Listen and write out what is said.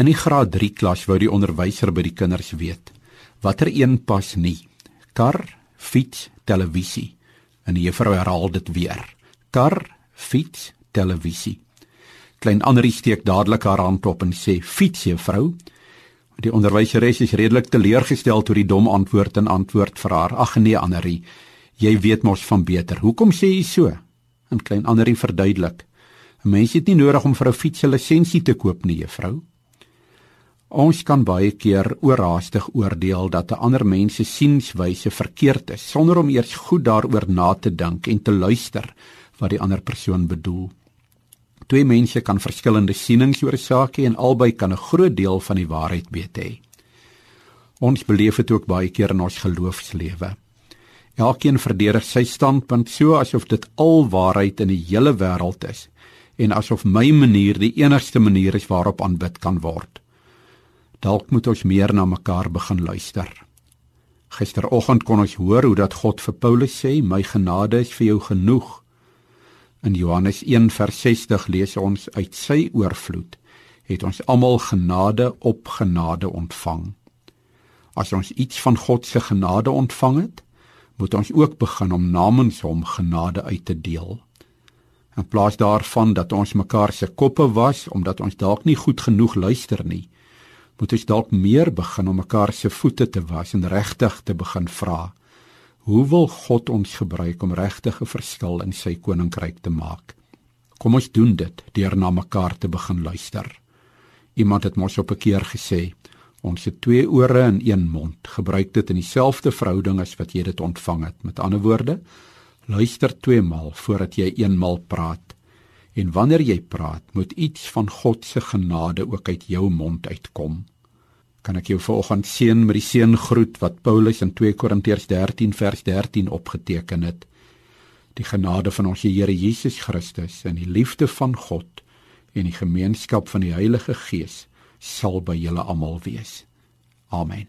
In die graad 3 klas wou die onderwyser by die kinders weet watter een pas nie. Kar, fiets, televisie. En die juffrou herhaal dit weer. Kar, fiets, televisie. Klein Annelie steek dadelik haar hand op en sê: "Fiets, juffrou." Die onderwyseres is redelik teleurgestel oor die dom antwoord en antwoord vir haar: "Ag nee, Annelie, jy weet mos van beter. Hoekom sê jy so?" En klein Annelie verduidelik: "’n Mens het nie nodig om vir 'n fiets 'n lisensie te koop nie, juffrou." Ons kan baie keer oorhaastig oordeel dat 'n ander mens se sienswyse verkeerd is sonder om eers goed daaroor na te dink en te luister wat die ander persoon bedoel. Twee mense kan verskillende sienings oor 'n saak hê en albei kan 'n groot deel van die waarheid weet hê. Ons beleef dit ook baie keer in ons geloofslewe. Elkeen verdedig sy standpunt so asof dit al waarheid in die hele wêreld is en asof my manier die enigste manier is waarop aanbid kan word. Dalk moet ons meer na mekaar begin luister. Gisteroggend kon ons hoor hoe dat God vir Paulus sê, "My genade is vir jou genoeg." In Johannes 1:60 lees ons uit sy oorvloed het ons almal genade op genade ontvang. As ons iets van God se genade ontvang het, moet ons ook begin om namens hom genade uit te deel. In plaas daarvan dat ons mekaar se koppe was omdat ons dalk nie goed genoeg luister nie, moet ons dalk meer begin om mekaar se voete te was en regtig te begin vra. Hoe wil God ons gebruik om regtig 'n verskil in sy koninkryk te maak? Kom ons doen dit deur na mekaar te begin luister. Iemand het mos op 'n keer gesê, ons het twee ore en een mond. Gebruik dit in dieselfde verhouding as wat jy dit ontvang het. Met ander woorde, luister twee maal voordat jy eenmaal praat. En wanneer jy praat, moet iets van God se genade ook uit jou mond uitkom. Kan ek jou vanoggend seën met die seëngroet wat Paulus in 2 Korintiërs 13 vers 13 opgeteken het. Die genade van ons Here Jesus Christus en die liefde van God en die gemeenskap van die Heilige Gees sal by julle almal wees. Amen.